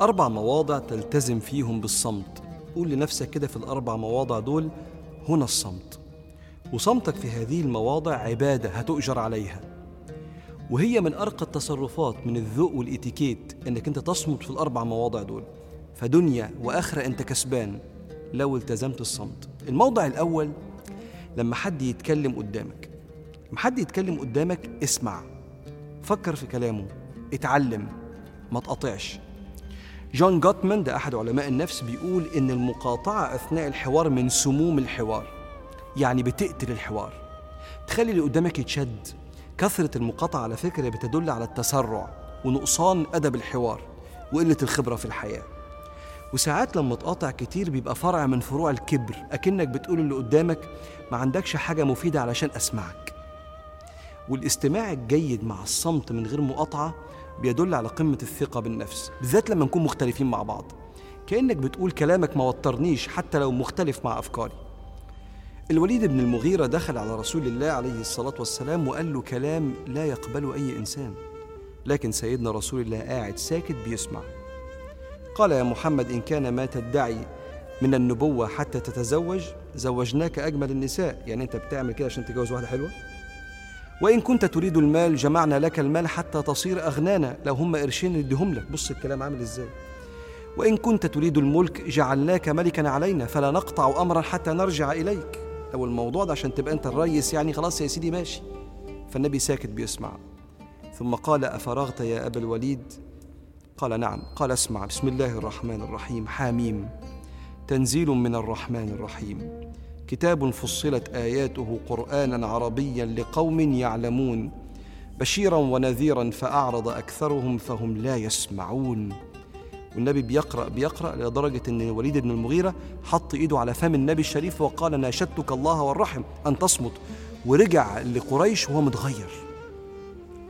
أربع مواضع تلتزم فيهم بالصمت. قول لنفسك كده في الأربع مواضع دول هنا الصمت. وصمتك في هذه المواضع عبادة هتؤجر عليها. وهي من أرقى التصرفات من الذوق والإتيكيت إنك أنت تصمت في الأربع مواضع دول. فدنيا وآخرة أنت كسبان لو التزمت الصمت. الموضع الأول لما حد يتكلم قدامك. لما حد يتكلم قدامك اسمع فكر في كلامه اتعلم ما تقاطعش. جون جوتمان ده أحد علماء النفس بيقول إن المقاطعة أثناء الحوار من سموم الحوار يعني بتقتل الحوار. تخلي اللي قدامك يتشد. كثرة المقاطعة على فكرة بتدل على التسرع ونقصان أدب الحوار وقلة الخبرة في الحياة. وساعات لما تقاطع كتير بيبقى فرع من فروع الكبر أكنك بتقول اللي قدامك ما عندكش حاجة مفيدة علشان أسمعك. والاستماع الجيد مع الصمت من غير مقاطعة بيدل على قمة الثقة بالنفس بالذات لما نكون مختلفين مع بعض. كأنك بتقول كلامك ما وترنيش حتى لو مختلف مع أفكاري. الوليد بن المغيرة دخل على رسول الله عليه الصلاة والسلام وقال له كلام لا يقبله أي إنسان. لكن سيدنا رسول الله قاعد ساكت بيسمع. قال يا محمد إن كان ما تدعي من النبوة حتى تتزوج زوجناك أجمل النساء. يعني أنت بتعمل كده عشان تتجوز واحدة حلوة؟ وإن كنت تريد المال جمعنا لك المال حتى تصير أغنانا. لو هم قرشين نديهم لك. بص الكلام عامل إزاي. وإن كنت تريد الملك جعلناك ملكا علينا. فلا نقطع أمرا حتى نرجع إليك. لو الموضوع ده عشان تبقى أنت الريس يعني خلاص يا سيدي ماشي. فالنبي ساكت بيسمع. ثم قال أفرغت يا أبا الوليد؟ قال نعم. قال اسمع. بسم الله الرحمن الرحيم. حاميم. تنزيل من الرحمن الرحيم. كتاب فصلت آياته قرآنا عربيا لقوم يعلمون. بشيرا ونذيرا فأعرض أكثرهم فهم لا يسمعون. والنبي بيقرأ بيقرأ لدرجة إن الوليد بن المغيرة حط إيده على فم النبي الشريف وقال ناشدتك الله والرحم أن تصمت. ورجع لقريش وهو متغير.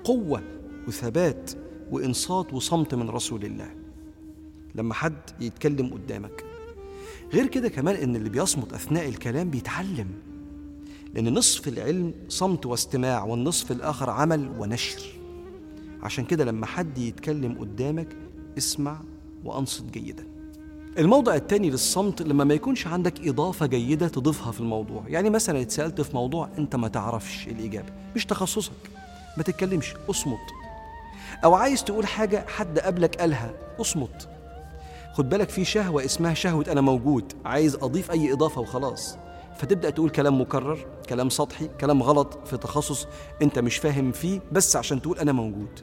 قوة وثبات وإنصات وصمت من رسول الله. لما حد يتكلم قدامك غير كده كمان إن اللي بيصمت أثناء الكلام بيتعلم. لأن نصف العلم صمت واستماع والنصف الآخر عمل ونشر. عشان كده لما حد يتكلم قدامك اسمع وأنصت جيدا. الموضع الثاني للصمت لما ما يكونش عندك إضافة جيدة تضيفها في الموضوع. يعني مثلا اتسألت في موضوع أنت ما تعرفش الإجابة. مش تخصصك. ما تتكلمش. أصمت. أو عايز تقول حاجة حد قبلك قالها. أصمت. خد بالك في شهوة اسمها شهوة أنا موجود عايز أضيف أي إضافة وخلاص. فتبدأ تقول كلام مكرر كلام سطحي كلام غلط في تخصص أنت مش فاهم فيه بس عشان تقول أنا موجود.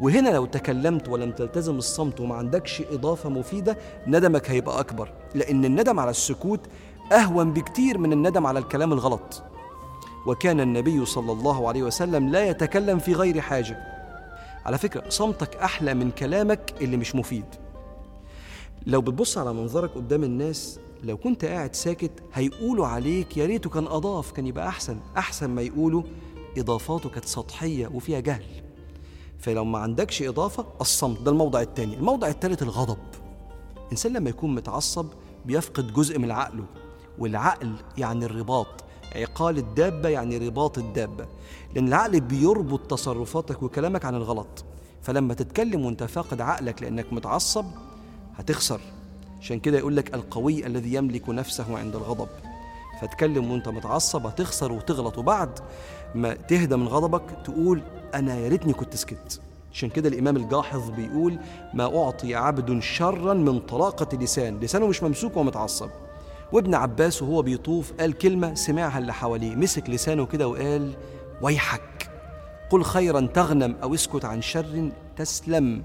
وهنا لو تكلمت ولم تلتزم الصمت وما عندكش إضافة مفيدة ندمك هيبقى أكبر. لأن الندم على السكوت أهون بكتير من الندم على الكلام الغلط. وكان النبي صلى الله عليه وسلم لا يتكلم في غير حاجة. على فكرة صمتك أحلى من كلامك اللي مش مفيد. لو بتبص على منظرك قدام الناس لو كنت قاعد ساكت هيقولوا عليك يا ريته كان أضاف كان يبقى أحسن أحسن ما يقولوا إضافاته كانت سطحية وفيها جهل. فلو ما عندكش إضافة الصمت. ده الموضع الثاني الموضع الثالث الغضب. الإنسان لما يكون متعصب بيفقد جزء من عقله. والعقل يعني الرباط. عقال الدابة يعني رباط الدابة. لأن العقل بيربط تصرفاتك وكلامك عن الغلط. فلما تتكلم وانت فاقد عقلك لأنك متعصب هتخسر. عشان كده يقول لك القوي الذي يملك نفسه عند الغضب. فتكلم وانت متعصب هتخسر وتغلط. وبعد ما تهدى من غضبك تقول أنا يا ريتني كنت سكت. عشان كده الإمام الجاحظ بيقول ما أعطي عبد شرا من طلاقة لسان. لسانه مش ممسوك ومتعصب. وابن عباس وهو بيطوف قال كلمة سمعها اللي حواليه. مسك لسانه كده وقال ويحك. قل خيرا تغنم أو اسكت عن شر تسلم.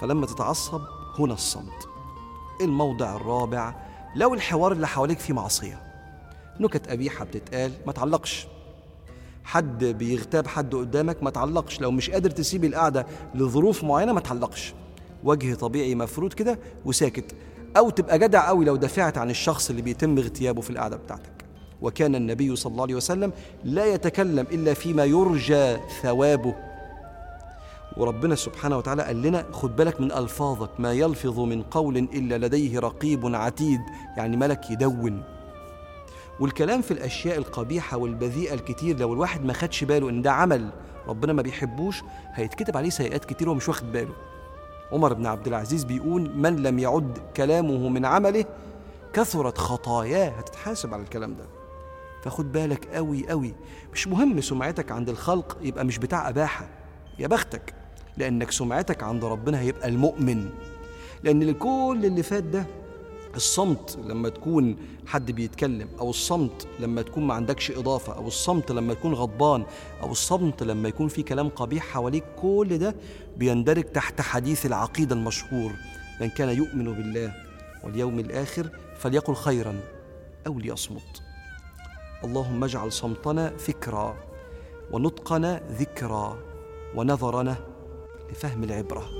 فلما تتعصب هنا الصمت. الموضع الرابع لو الحوار اللي حواليك فيه معصية. نكت قبيحه بتتقال ما تعلقش. حد بيغتاب حد قدامك ما تعلقش. لو مش قادر تسيب القعدة لظروف معينة ما تعلقش. وجه طبيعي مفروض كده وساكت. أو تبقى جدع قوي لو دافعت عن الشخص اللي بيتم اغتيابه في القعدة بتاعتك. وكان النبي صلى الله عليه وسلم لا يتكلم إلا فيما يرجى ثوابه. وربنا سبحانه وتعالى قال لنا خد بالك من ألفاظك ما يلفظ من قول إلا لديه رقيب عتيد يعني ملك يدون. والكلام في الأشياء القبيحة والبذيئة الكتير لو الواحد ما خدش باله إن ده عمل ربنا ما بيحبوش هيتكتب عليه سيئات كتير ومش واخد باله. عمر بن عبد العزيز بيقول من لم يعد كلامه من عمله كثرت خطاياه. هتتحاسب على الكلام ده. فخد بالك قوي قوي مش مهم سمعتك عند الخلق يبقى مش بتاع أباحة يا بختك. لأنك سمعتك عند ربنا هيبقى المؤمن. لأن كل اللي فات ده الصمت لما تكون حد بيتكلم أو الصمت لما تكون ما عندكش إضافة أو الصمت لما تكون غضبان أو الصمت لما يكون في كلام قبيح حواليك كل ده بيندرج تحت حديث العقيدة المشهور من كان يؤمن بالله واليوم الآخر فليقل خيرا أو ليصمت اللهم اجعل صمتنا فكرا ونطقنا ذكرا ونظرنا لفهم العبرة.